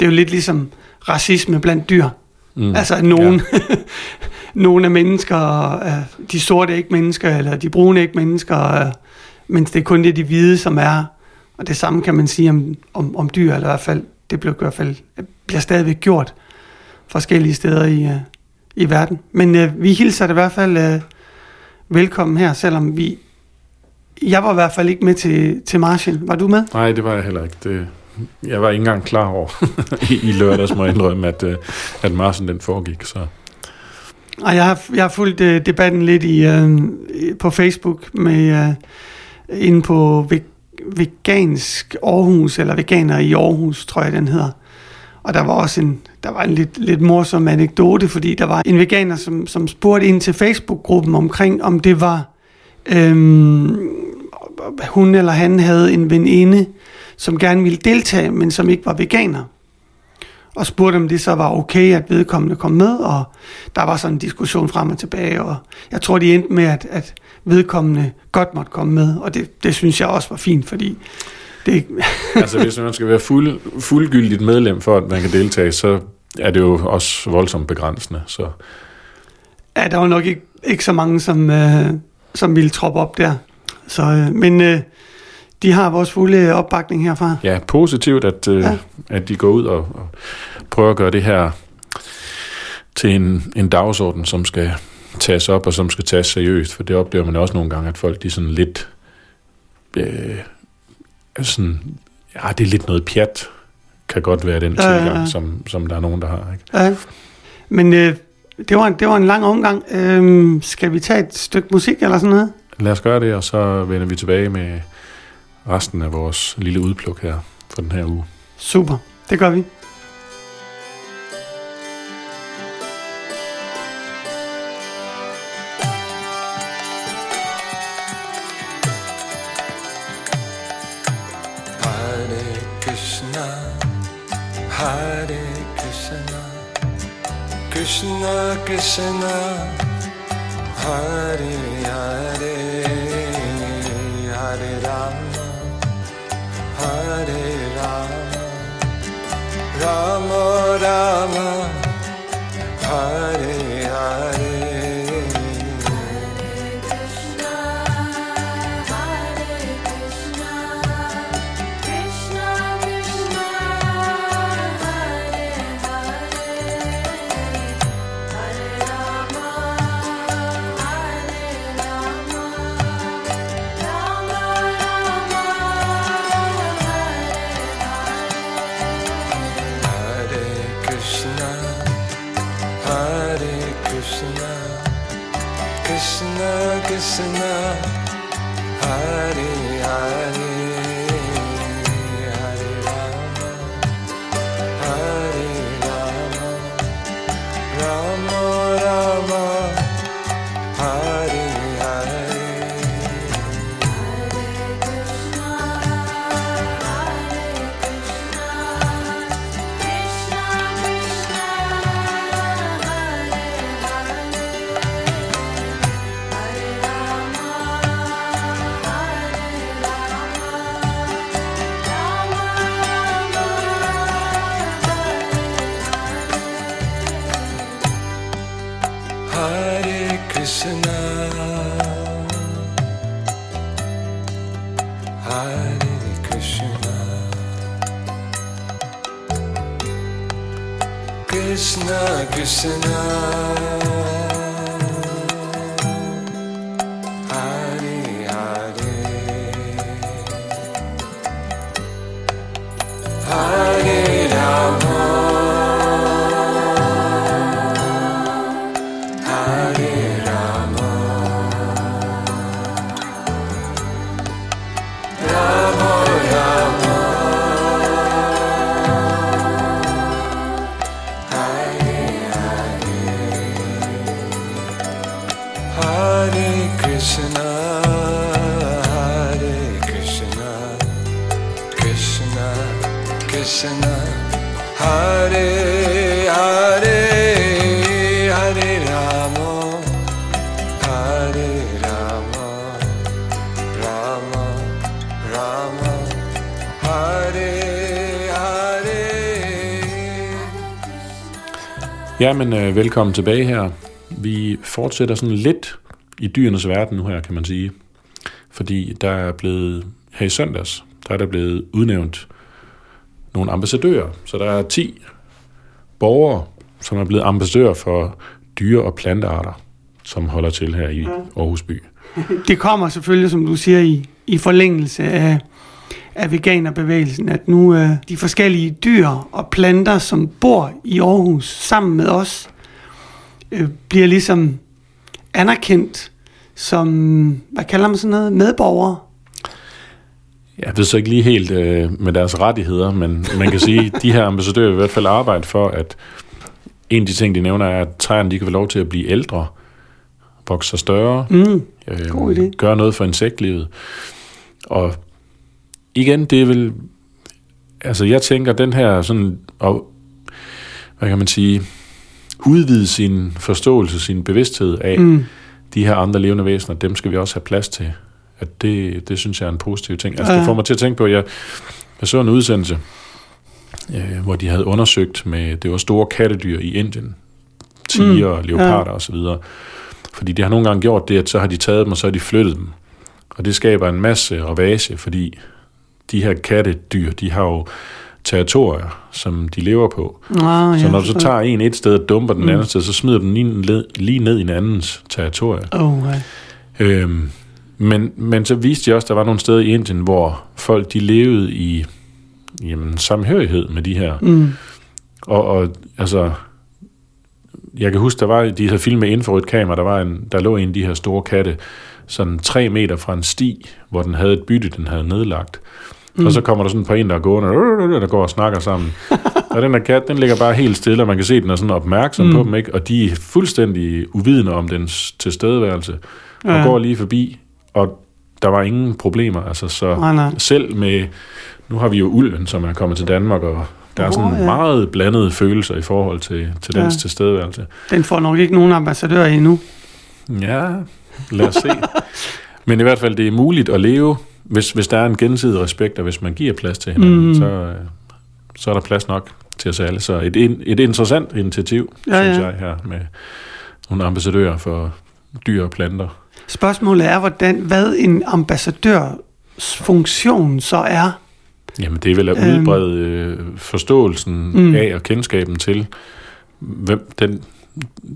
Det er jo lidt ligesom racisme blandt dyr. Mm. Altså at nogen, ja. nogen er mennesker, de sorte er ikke mennesker, eller de brune er ikke mennesker, mens det er kun det de hvide, som er. Og det samme kan man sige om, om, om dyr, eller i hvert fald, det bliver, i hvert fald, bliver stadigvæk gjort forskellige steder i, i verden. Men øh, vi hilser det i hvert fald øh, velkommen her, selvom vi... Jeg var i hvert fald ikke med til, til Marshall. Var du med? Nej, det var jeg heller ikke. Det, jeg var ikke engang klar over i, i lørdags, må jeg indrømme, at, øh, at Marshall den foregik. Så. Og jeg har, jeg har fulgt øh, debatten lidt i, øh, på Facebook med øh, inde på vegansk Aarhus, eller veganer i Aarhus, tror jeg den hedder. Og der var også en, der var en lidt, lidt morsom anekdote, fordi der var en veganer, som, som spurgte ind til Facebook-gruppen omkring, om det var, øhm, hun eller han havde en veninde, som gerne ville deltage, men som ikke var veganer. Og spurgte, om det så var okay, at vedkommende kom med, og der var sådan en diskussion frem og tilbage, og jeg tror, de endte med, at, at vedkommende godt måtte komme med, og det, det synes jeg også var fint, fordi det... altså hvis man skal være fuld, fuldgyldigt medlem for, at man kan deltage, så er det jo også voldsomt begrænsende. Så. Ja, der var nok ikke, ikke så mange, som, øh, som ville troppe op der. Så, øh, men øh, de har vores fulde opbakning herfra. Ja, positivt, at, øh, ja. at de går ud og, og prøver at gøre det her til en, en dagsorden, som skal tages op og som skal tages seriøst, for det oplever man også nogle gange, at folk de sådan lidt øh, sådan, ja, det er lidt noget pjat, kan godt være den tilgang, ja, ja. Som, som der er nogen, der har. Ikke? Ja. Men øh, det, var, det var en lang omgang. Øh, skal vi tage et stykke musik eller sådan noget? Lad os gøre det, og så vender vi tilbage med resten af vores lille udpluk her for den her uge. Super, det gør vi. Krishna hari hari Hare Rama Hare Rama Rama Rama Hare Krishna Ja, men øh, velkommen tilbage her. Vi fortsætter sådan lidt i dyrenes verden nu her, kan man sige. Fordi der er blevet, her i søndags, der er der blevet udnævnt nogle ambassadører. Så der er 10 borgere, som er blevet ambassadører for dyre- og plantearter, som holder til her i Aarhus by. Det kommer selvfølgelig, som du siger, i, i forlængelse af, af veganerbevægelsen, at nu øh, de forskellige dyr og planter, som bor i Aarhus sammen med os, øh, bliver ligesom anerkendt som, hvad kalder man sådan noget, medborgere. Jeg ved så ikke lige helt øh, med deres rettigheder, men man kan sige, at de her ambassadører vil i hvert fald arbejde for, at en af de ting, de nævner, er, at træerne de kan få lov til at blive ældre, vokse sig større, Mm. øh, gøre noget for insektlivet. Og igen, det er vel... Altså, jeg tænker, den her sådan... Og, hvad kan man sige? Udvide sin forståelse, sin bevidsthed af Mm. de her andre levende væsener, dem skal vi også have plads til. At det, det synes jeg er en positiv ting. Altså, Ja. det får mig til at tænke på, at jeg, jeg så en udsendelse, øh, hvor de havde undersøgt med, det var store kattedyr i Indien, tiger, mm, leoparder ja. osv., fordi de har nogle gange gjort det, at så har de taget dem, og så har de flyttet dem. Og det skaber en masse ravage, fordi de her kattedyr, de har jo territorier, som de lever på. Ah, Så når du så tager en et sted og dumper den Mm. anden sted, så smider du den lige, ned- lige ned i en andens territorie. Oh, ja. Øhm, men, men så viste de også, at der var nogle steder i Indien, hvor folk de levede i jamen, samhørighed med de her. Mm. Og, og altså, jeg kan huske, der var de her film med infrarødt kamera, der, var en, der lå en af de her store katte, sådan tre meter fra en sti, hvor den havde et bytte, den havde nedlagt. Mm. Og så kommer der sådan på en, der går, der går og snakker sammen. og den der kat, den ligger bare helt stille, og man kan se, at den er sådan opmærksom mm. på dem, ikke? og de er fuldstændig uvidende om dens tilstedeværelse, og Ja. går lige forbi, og der var ingen problemer. Altså, så Nej, nej. selv med, nu har vi jo ulven, som er kommet til Danmark, og der er sådan Åh, ja. meget blandede følelser i forhold til, til dens Ja. tilstedeværelse. Den får nok ikke nogen ambassadør endnu. Ja, lad os se. Men i hvert fald, det er muligt at leve, hvis, hvis der er en gensidig respekt, og hvis man giver plads til hinanden, Mm. så, øh, så er der plads nok til os alle. Så et, et, interessant initiativ, Ja, synes ja. jeg, her med nogle ambassadører for dyr og planter. Spørgsmålet er, hvordan, hvad en ambassadørs funktion så er. Jamen, det er vel at Øhm. udbrede øh, forståelsen Mm. af og kendskaben til, hvem den,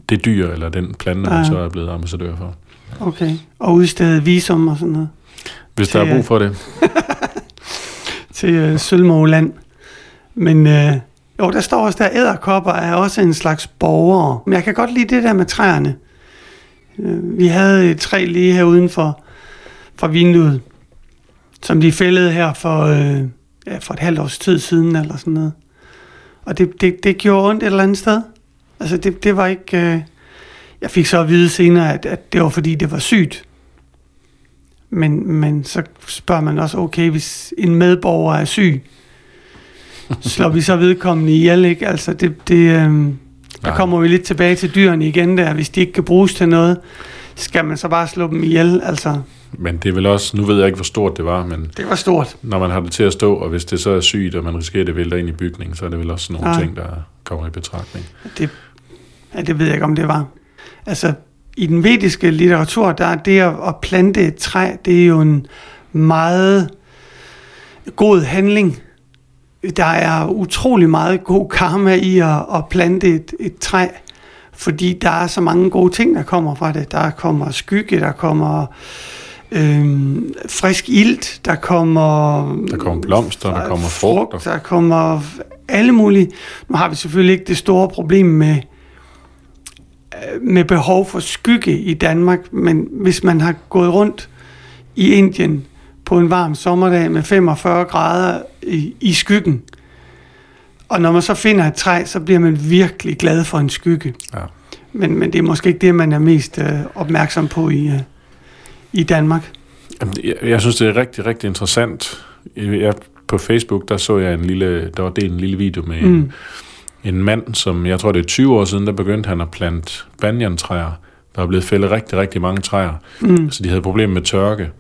det dyr eller den plante, man Ja. så er blevet ambassadør for. Okay. Og udstede visum og sådan noget Hvis Til, der er brug for det. til øh, Sølvmåland. Men øh, jo, der står også der, æderkopper er også en slags borgere. Men jeg kan godt lide det der med træerne. Øh, vi havde et træ lige her uden for, for vinduet, som de fældede her for, øh, ja, for et halvt års tid siden, eller sådan noget. Og det, det, det gjorde ondt et eller andet sted. Altså, det, det var ikke... Øh, jeg fik så at vide senere, at, at det var fordi, det var sygt. Men, men så spørger man også, okay, hvis en medborger er syg, slår vi så vedkommende ihjel, ikke? Altså, det, det, øh, der Nej. kommer vi lidt tilbage til dyrene igen der. Hvis de ikke kan bruges til noget, skal man så bare slå dem ihjel. Altså, Men det er vel også, nu ved jeg ikke, hvor stort det var, men det var stort. når man har det til at stå, og hvis det så er sygt, og man risikerer, at det vælter ind i bygningen, så er det vel også nogle Ja. ting, der kommer i betragtning. Det, ja, det ved jeg ikke, om det var. Altså, i den vediske litteratur, der er det at, at plante et træ, det er jo en meget god handling. Der er utrolig meget god karma i at, at plante et, et træ, fordi der er så mange gode ting, der kommer fra det. Der kommer skygge, der kommer øhm, frisk ilt, der kommer... Der kommer blomster, der kommer frugter. Der kommer alle mulige... Nu har vi selvfølgelig ikke det store problem med, med behov for skygge i Danmark, men hvis man har gået rundt i Indien på en varm sommerdag med 45 grader i, i skyggen, og når man så finder et træ, så bliver man virkelig glad for en skygge. Ja. Men, men det er måske ikke det, man er mest øh, opmærksom på i, øh, i Danmark. Jamen, Jeg, jeg synes, det er rigtig, rigtig interessant. Jeg, på Facebook, der så jeg en lille, der var delt en lille video med mm. en, en mand, som jeg tror, det er 20 år siden, der begyndte han at plante banjantræer. Der er blevet fældet rigtig, rigtig mange træer. Mm. Så de havde problemer med tørke.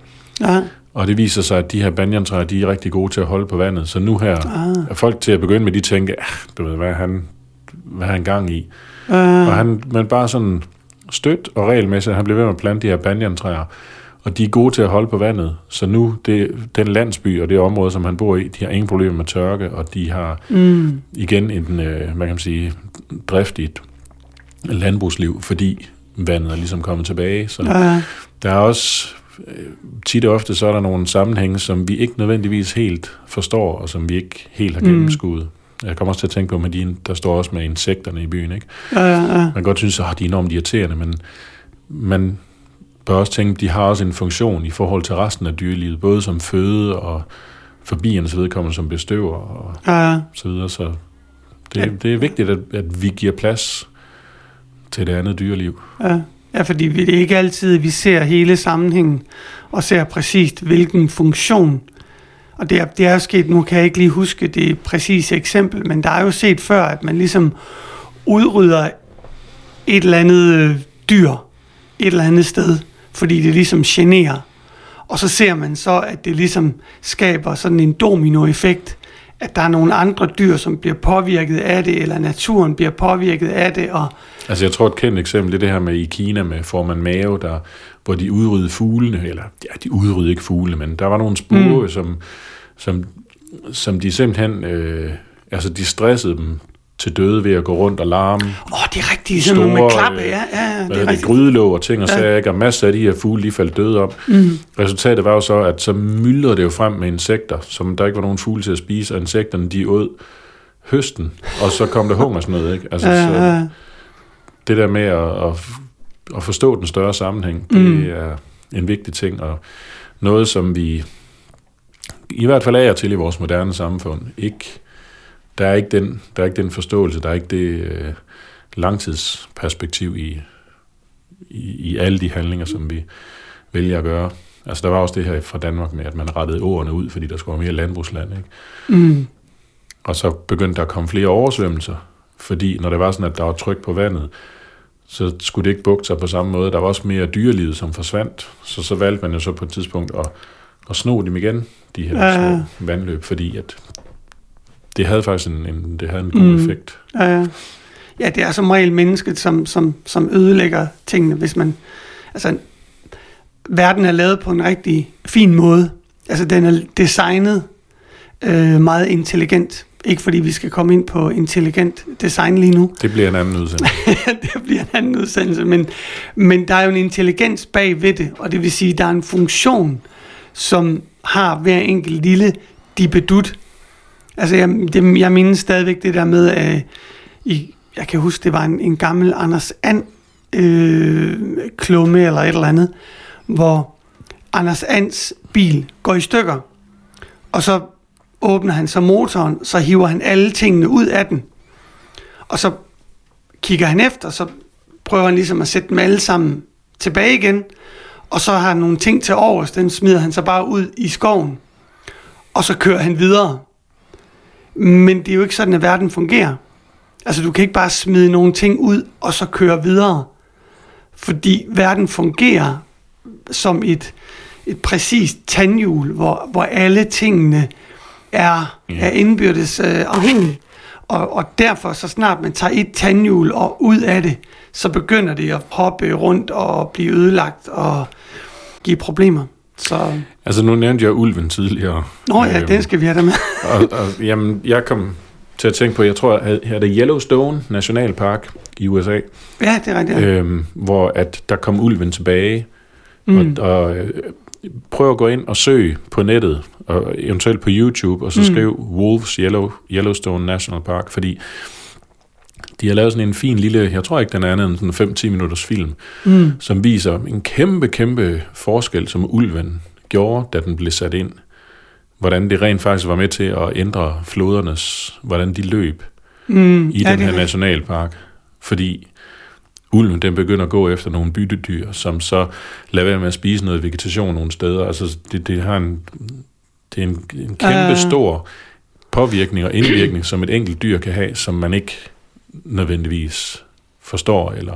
Ja, Og det viser sig, at de her banjantræer, de er rigtig gode til at holde på vandet. Så nu her ah. er folk til at begynde med, de tænker, ah, du ved, hvad han, hvad er han gang i? øh, Og han, men bare sådan stødt og regelmæssigt, han blev ved med at plante de her banjantræer. Og de er gode til at holde på vandet. Så nu, det, den landsby og det område, som han bor i, de har ingen problemer med tørke, og de har mm. igen en, øh, hvad kan man sige, driftigt landbrugsliv, fordi vandet er ligesom kommet tilbage. Så ja, der er også øh, tit og ofte, så er der nogle sammenhænge, som vi ikke nødvendigvis helt forstår, og som vi ikke helt har gennemskuet. Jeg kommer også til at tænke på, med de, der står også med insekterne i byen. Ikke? ja, ja, ja. Man kan godt synes, at de er enormt irriterende, men man bør også tænke, de har også en funktion i forhold til resten af dyrelivet, både som føde og for biernes vedkommende som bestøver og ja, så videre. Så det, Ja. det er vigtigt, at, at vi giver plads til det andet dyreliv. Ja, ja fordi vi- det er ikke altid, vi ser hele sammenhængen og ser præcist, hvilken funktion. Og det er, det er jo sket, nu kan jeg ikke lige huske det præcise eksempel, men der er jo set før, at man ligesom udrydder et eller andet øh, dyr et eller andet sted, fordi det ligesom generer. Og så ser man så, at det ligesom skaber sådan en dominoeffekt, at der er nogle andre dyr, som bliver påvirket af det, eller naturen bliver påvirket af det, og Altså jeg tror et kendt eksempel, det er det her med i Kina med formand Mao, der, hvor de udryddede fuglene, eller ja, de udryddede ikke fuglene, men der var nogle spore, mm. som, som, som de simpelthen, øh, altså de stressede dem til døde ved at gå rundt og larme. Åh, oh, det er rigtigt, sådan noget med klappe, ja, ja, ja, det er rigtigt. grydelåg og ting og sager, ikke? og masser af de her fugle, de faldt døde om. Mm. Resultatet var jo så, at så myldrede det jo frem med insekter, som der ikke var nogen fugle til at spise, og insekterne de åd høsten, og så kom der hungersnød, ikke? Altså, Ja, så, ja, det der med at, at, at forstå den større sammenhæng, det mm. er en vigtig ting, og noget, som vi i hvert fald af og til i vores moderne samfund, ikke, der, er ikke den, der er ikke den forståelse, der er ikke det øh, langtidsperspektiv i, i, i alle de handlinger, som vi vælger at gøre. Altså der var også det her fra Danmark med, at man rettede ordene ud, fordi der skulle være mere landbrugsland. Ikke? Mm, Og så begyndte der at komme flere oversvømmelser, fordi når det var sådan, at der var tryk på vandet, så skulle det ikke bugte sig på samme måde. Der var også mere dyrelivet, som forsvandt. Så så valgte man jo så på et tidspunkt at, at sno dem igen, de her Ja. små vandløb, fordi at det havde faktisk en, en, det havde en god Mm. effekt. ja, ja. ja, det er som regel mennesket, som, som, som ødelægger tingene, hvis man... Altså, verden er lavet på en rigtig fin måde. Altså, den er designet øh, meget intelligent. Ikke fordi vi skal komme ind på intelligent design lige nu. Det bliver en anden udsendelse. det bliver en anden udsendelse, men, men der er jo en intelligens bag ved det, og det vil sige, at der er en funktion, som har hver enkelt lille dibedut. Altså, jeg, det, jeg mindes stadigvæk det der med, at i, jeg kan huske, det var en, en gammel Anders And øh, klumme eller et eller andet, hvor Anders Ans bil går i stykker, og så åbner han så motoren, så hiver han alle tingene ud af den, og så kigger han efter, så prøver han ligesom at sætte dem alle sammen tilbage igen, og så har han nogle ting til overs, den smider han så bare ud i skoven, og så kører han videre. Men det er jo ikke sådan, at verden fungerer. Altså, du kan ikke bare smide nogle ting ud, og så køre videre. Fordi verden fungerer som et, et præcist tandhjul, hvor, hvor alle tingene er, Ja. er indbyrdes øh, afhængige. Og, og derfor, så snart man tager et tandhjul og ud af det, så begynder det at hoppe rundt og blive ødelagt og give problemer. Så, Altså, nu nævnte jeg ulven tidligere. nå ja, Øhm, den skal vi have der med. og, og, jamen, jeg kom til at tænke på, jeg tror, at her er det Yellowstone Nationalpark i USA, Ja, det er rigtigt. ja. Øhm, hvor at der kom ulven tilbage, mm. Og, og øh, prøv at gå ind og søge på nettet, og eventuelt på YouTube, og så. Mm. skriv Wolves Yellow, Yellowstone National Park, fordi de har lavet sådan en fin lille, jeg tror ikke den er andet end sådan en 5-10 minutters film, Mm. som viser en kæmpe, kæmpe forskel, som ulven gjorde, da den blev sat ind. Hvordan det rent faktisk var med til at ændre flodernes, hvordan de løb Mm. i ja, den er her nationalpark. Fordi ulven, den begynder at gå efter nogle byttedyr, som så lader være med at spise noget vegetation nogle steder. Altså, det, det har en, det er en, en kæmpe Ah. stor påvirkning og indvirkning, som et enkelt dyr kan have, som man ikke nødvendigvis forstår, eller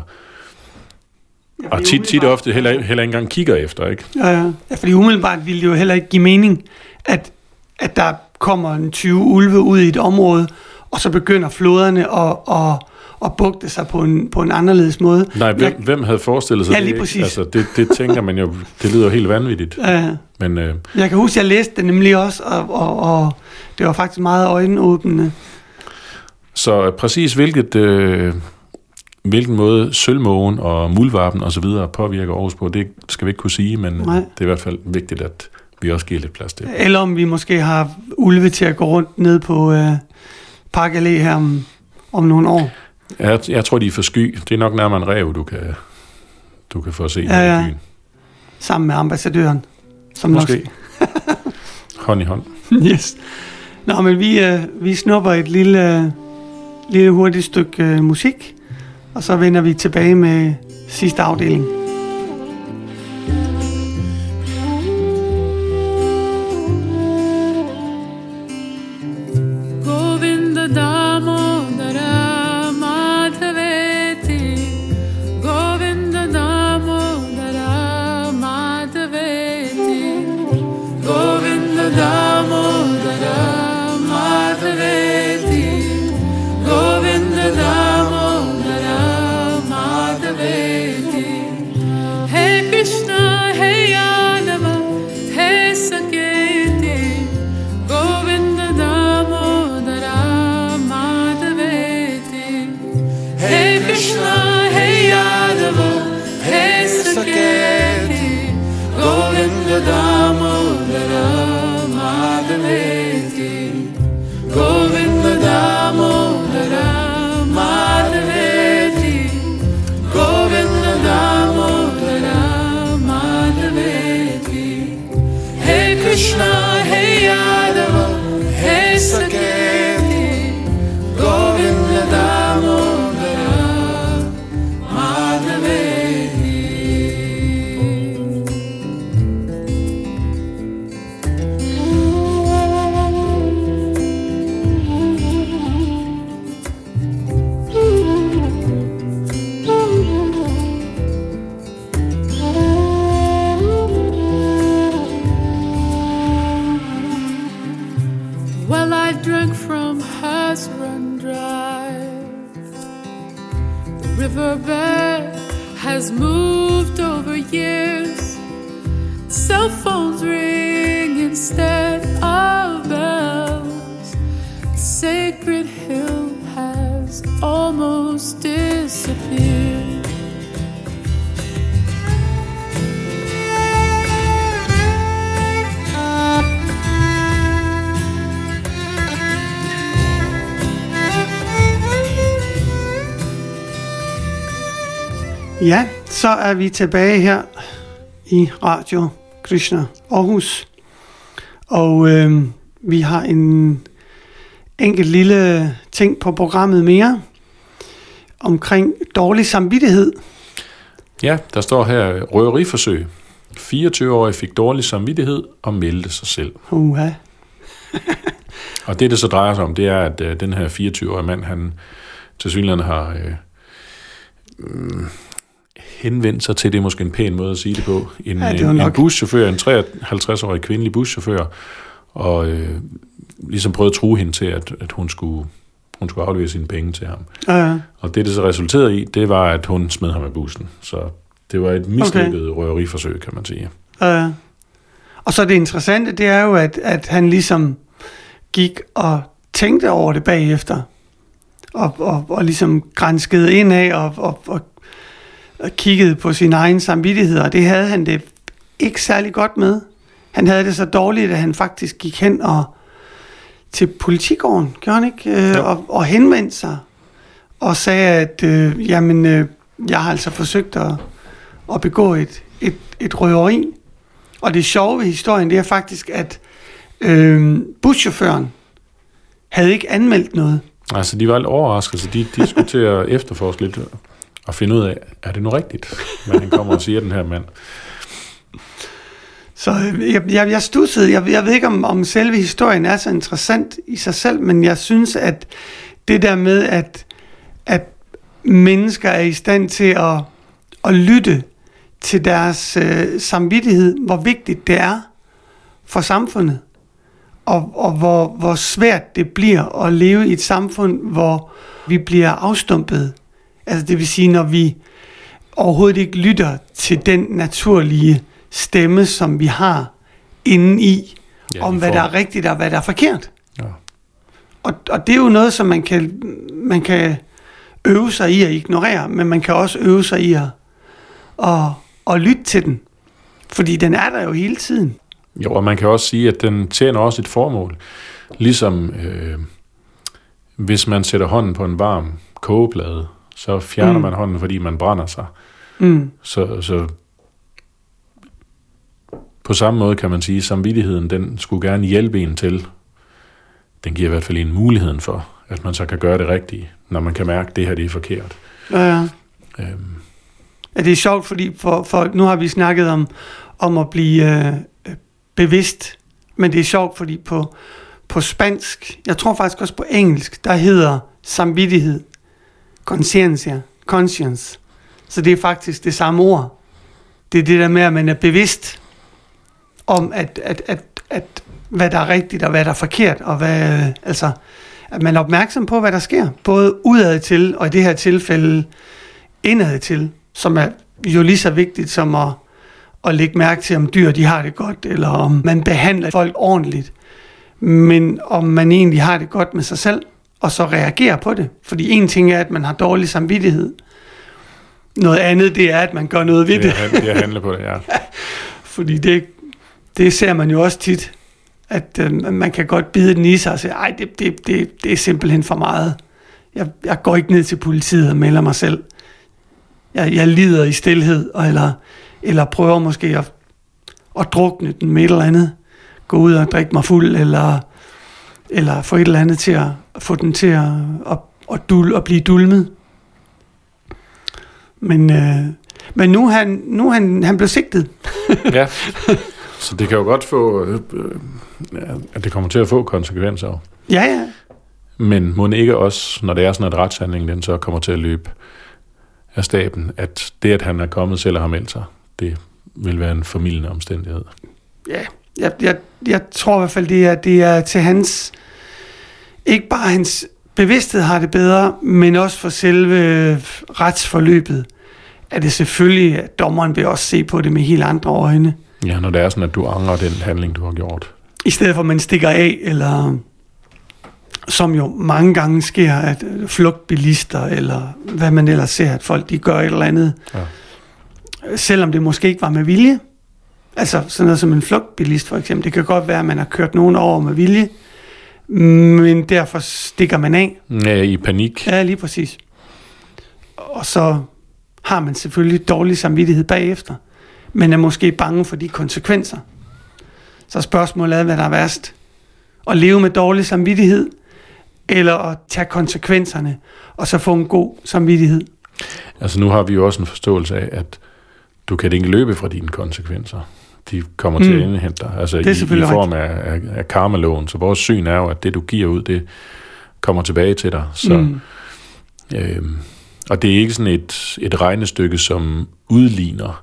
Ja, og tit, tit ofte heller, heller ikke engang kigger efter, ikke? Ja, ja. ja, fordi umiddelbart ville det jo heller ikke give mening, at, at der kommer en 20 ulve ud i et område, og så begynder floderne at, at, at bugte sig på en, på en anderledes måde. Nej, hvem, Jeg- hvem havde forestillet sig Ja, det? lige præcis. Altså, det, det tænker man jo, det lyder jo helt vanvittigt. Ja, Men øh, jeg kan huske, at jeg læste det nemlig også, og, og, og det var faktisk meget øjenåbende. Så præcis hvilket, øh, hvilken måde sølvmågen og muldvarpen og så videre påvirker Aarhus på, det skal vi ikke kunne sige, men Nej. det er i hvert fald vigtigt, at vi også giver lidt plads til. Eller om vi måske har ulve til at gå rundt ned på øh, Park Allé her om, om nogle år. Jeg, jeg tror, de er for sky. Det er nok nærmere en rev, du kan, du kan få se Ja, ja, i byen. Sammen med ambassadøren. Som Måske. hånd i hånd. Nok, yes. Nå, men vi, øh, vi snupper et lille, øh, lille hurtigt stykke øh, musik, og så vender vi tilbage med sidste afdeling. Så er vi tilbage her i Radio Krishna Aarhus. Og øh, vi har en enkelt lille ting på programmet mere omkring dårlig samvittighed. Ja, der står her røveriforsøg. 24-årig fik dårlig samvittighed og meldte sig selv. Uha. Og det, det så drejer sig om, det er, at øh, den her 24-årige mand, han til synligheden har øh, henvendt sig til, det er måske en pæn måde at sige det på, en, Ja, ja, det en, en buschauffør, en 53-årig kvindelig buschauffør, og øh, ligesom prøvede at true hende til, at, at hun, skulle, hun skulle aflevere sine penge til ham. Ja, Og det, det så resulterede i, det var, at hun smed ham af bussen. Så det var et mislykket okay. røveriforsøg, kan man sige. ja. Og så det interessante, det er jo, at, at han ligesom gik og tænkte over det bagefter. Og, og, og ligesom grænskede ind af og, og, og kiggede på sin egen samvittighed. Og det havde han det ikke særlig godt med. Han havde det så dårligt, at han faktisk gik hen og til politigården, gjorde han ikke? Øh, og, og henvendte sig og sagde, at øh, jamen, øh, jeg har altså forsøgt at, at begå et, et, et røveri. Og det sjove ved historien, det er faktisk, at øh, buschaufføren havde ikke anmeldt noget. Altså, de var lidt overrasket, så de, de skulle til at efterforske lidt og finde ud af, er det nu rigtigt, hvad han kommer og siger, den her mand. Så jeg, jeg, jeg stussede. Jeg, jeg ved ikke, om, om selve historien er så interessant i sig selv, men jeg synes, at det der med, at, at mennesker er i stand til at, at lytte til deres øh, samvittighed, hvor vigtigt det er for samfundet, og, og hvor, hvor svært det bliver at leve i et samfund, hvor vi bliver afstumpet. Altså det vil sige, når vi overhovedet ikke lytter til den naturlige stemme, som vi har inde i, Ja, om hvad der er rigtigt og hvad der er forkert. Ja. Og, og det er jo noget, som man kan, man kan øve sig i at ignorere, men man kan også øve sig i at, at, at lytte til den. Fordi den er der jo hele tiden. Jo, og man kan også sige, at den tjener også et formål. Ligesom øh, hvis man sætter hånden på en varm kogeplade, så fjerner mm. Man hånden, fordi man brænder sig. Mm. Så, så på samme måde kan man sige, at samvittigheden, den skulle gerne hjælpe en til. Den giver i hvert fald en muligheden for, at man så kan gøre det rigtige, når man kan mærke, at det her det er forkert. Ja, ja. Øhm, Ja, det er sjovt, fordi for, for, nu har vi snakket om, om at blive øh, bevidst, men det er sjovt, fordi på, på spansk, jeg tror faktisk også på engelsk, der hedder samvittighed, consciencia, conscience. Så det er faktisk det samme ord. Det er det der med, at man er bevidst om, at, at, at, at hvad der er rigtigt og hvad der er forkert, og hvad, altså, at man er opmærksom på, hvad der sker, både udad til, og i det her tilfælde indad til, som er jo lige så vigtigt som at, at lægge mærke til, om dyr de har det godt, eller om man behandler folk ordentligt, men om man egentlig har det godt med sig selv, og så reagerer på det. Fordi en ting er, at man har dårlig samvittighed. Noget andet, det er, at man gør noget ved det, det. er, det er at handle på det, ja. Fordi det, det ser man jo også tit, at øh, man kan godt bide den i sig og sige, ej, det, det, det, det er simpelthen for meget. Jeg, jeg går ikke ned til politiet og melder mig selv. Jeg, jeg lider i stillhed, og eller, eller prøver måske at, at drukne den med et eller andet. Gå ud og drikke mig fuld, eller, eller få et eller andet til at få den til at, at, at, dul, at blive dulmet. Men, øh, men nu er han, nu er han, han blev sigtet. ja. Så det kan jo godt få, øh, øh, at det kommer til at få konsekvenser. Ja, ja. Men må ikke også, når det er sådan, at retshandlingen den så kommer til at løbe af staben, at det, at han er kommet selv og har meldt sig, det vil være en formidlende omstændighed. Ja, jeg, jeg, jeg tror i hvert fald, det er, det er til hans, ikke bare hans bevidsthed har det bedre, men også for selve retsforløbet, er det selvfølgelig, at dommeren vil også se på det med helt andre øjne. Ja, når det er sådan, at du angrer den handling, du har gjort. I stedet for, at man stikker af, eller som jo mange gange sker, at øh, flugtbilister, eller hvad man ellers ser, at folk de gør et eller andet, Ja. selvom det måske ikke var med vilje. Altså sådan noget som en flugtbilist for eksempel. Det kan godt være, at man har kørt nogen over med vilje, men derfor stikker man af. Ja, i panik. Ja, lige præcis. Og så har man selvfølgelig dårlig samvittighed bagefter, men er måske bange for de konsekvenser. Så spørgsmålet er, hvad der er værst. At leve med dårlig samvittighed, eller at tage konsekvenserne, og så få en god samvittighed. Altså nu har vi jo også en forståelse af, at du kan ikke løbe fra dine konsekvenser. De kommer til Mm. at indhente dig. Altså Det er i, i form af, af, af karmaloven. Så vores syn er jo, at det du giver ud, det kommer tilbage til dig. Så, Mm. øhm, og det er ikke sådan et, et regnestykke, som udligner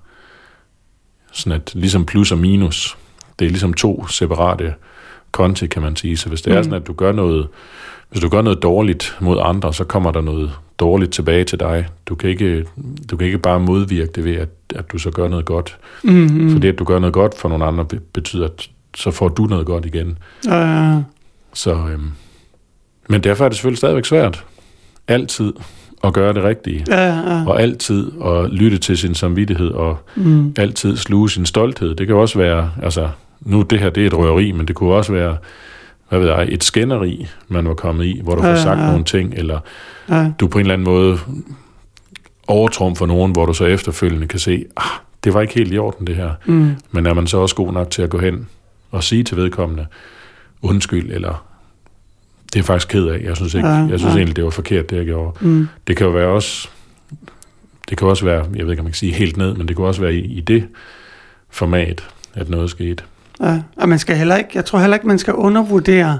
sådan at ligesom plus og minus. Det er ligesom to separate konti, kan man sige. Så hvis det mm. er Mm. sådan, at du gør noget, hvis du gør noget dårligt mod andre, så kommer der noget dårligt tilbage til dig. Du kan ikke, du kan ikke bare modvirke det ved, at, at du så gør noget godt. Mm, Mm. mm. Fordi at du gør noget godt for nogle andre, be- betyder, at så får du noget godt igen. Øh, Så, øhm, men derfor er det selvfølgelig stadigvæk svært. Altid at gøre det rigtige. ja, ja. Og altid at lytte til sin samvittighed, og Mm. altid sluge sin stolthed. Det kan også være, altså, nu det her, det er et røveri, men det kunne også være, hvad ved jeg, et skænderi, man var kommet i, hvor du får Ja, sagt ja. nogle ting, eller ja. du på en eller anden måde overtrumfer nogen, hvor du så efterfølgende kan se, ah, det var ikke helt i orden det her. Mm. Men er man så også god nok til at gå hen og sige til vedkommende, undskyld, eller det er faktisk ked af. Jeg synes, ikke, Ja, jeg synes ja. egentlig, det var forkert, det jeg gjorde. Mm. Det kan jo være også, det kan også være, jeg ved ikke, om man kan sige helt ned, men det kan også være i, i det format, at noget skete. Ja, og man skal heller ikke, jeg tror heller ikke, man skal undervurdere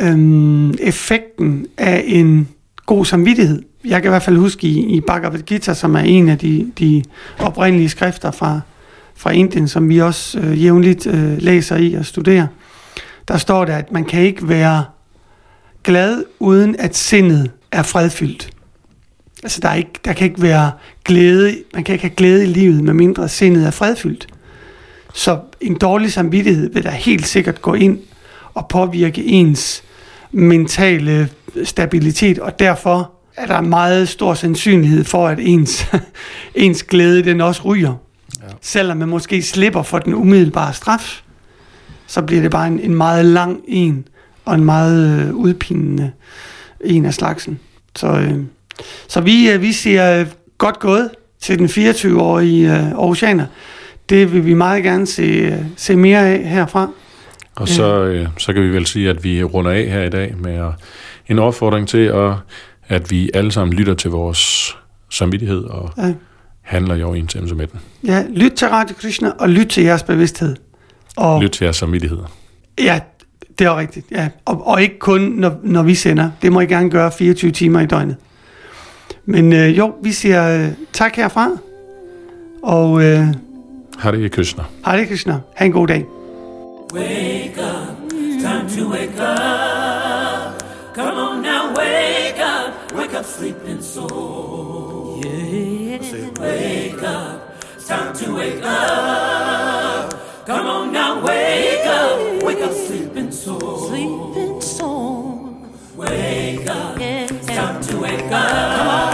øhm, effekten af en god samvittighed. Jeg kan i hvert fald huske i, i Bhagavad Gita, som er en af de, de oprindelige skrifter fra, fra Indien, som vi også øh, jævnligt øh, læser i og studerer. Der står der, at man kan ikke være glad, uden at sindet er fredfyldt. Altså der, er ikke, der kan ikke være glæde, man kan ikke have glæde i livet, medmindre sindet er fredfyldt. Så en dårlig samvittighed vil da helt sikkert gå ind og påvirke ens mentale stabilitet, og derfor er der meget stor sandsynlighed for, at ens, ens glæde den også ryger. Ja. Selvom man måske slipper for den umiddelbare straf, så bliver det bare en, en meget lang en, og en meget øh, udpinende en af slagsen. Så, øh, så vi, øh, vi siger øh, godt gået til den 24-årige øh, Aarhusianer. Det vil vi meget gerne se, se mere af herfra. Og så, øh, så kan vi vel sige, at vi runder af her i dag med en opfordring til, at, at vi alle sammen lytter til vores samvittighed og Ja. handler i overensstemmelse med den. Ja, lyt til Radio Krishna, og lyt til jeres bevidsthed. Og, Lyt til jeres samvittighed. Ja, det er rigtigt. Ja. Og, og ikke kun, når, når vi sender. Det må I gerne gøre 24 timer i døgnet. Men øh, jo, vi siger øh, tak herfra. Og øh, Hare Krishna. Hare Krishna. Ha' en god dag. Wake up, time to wake up. Come on now, wake up, wake up, sleeping soul. Yeah. Wake up, it's time to wake up. Come on now, wake up, wake up, sleeping soul. Sleeping soul. Wake up, Yeah. it's time to wake up.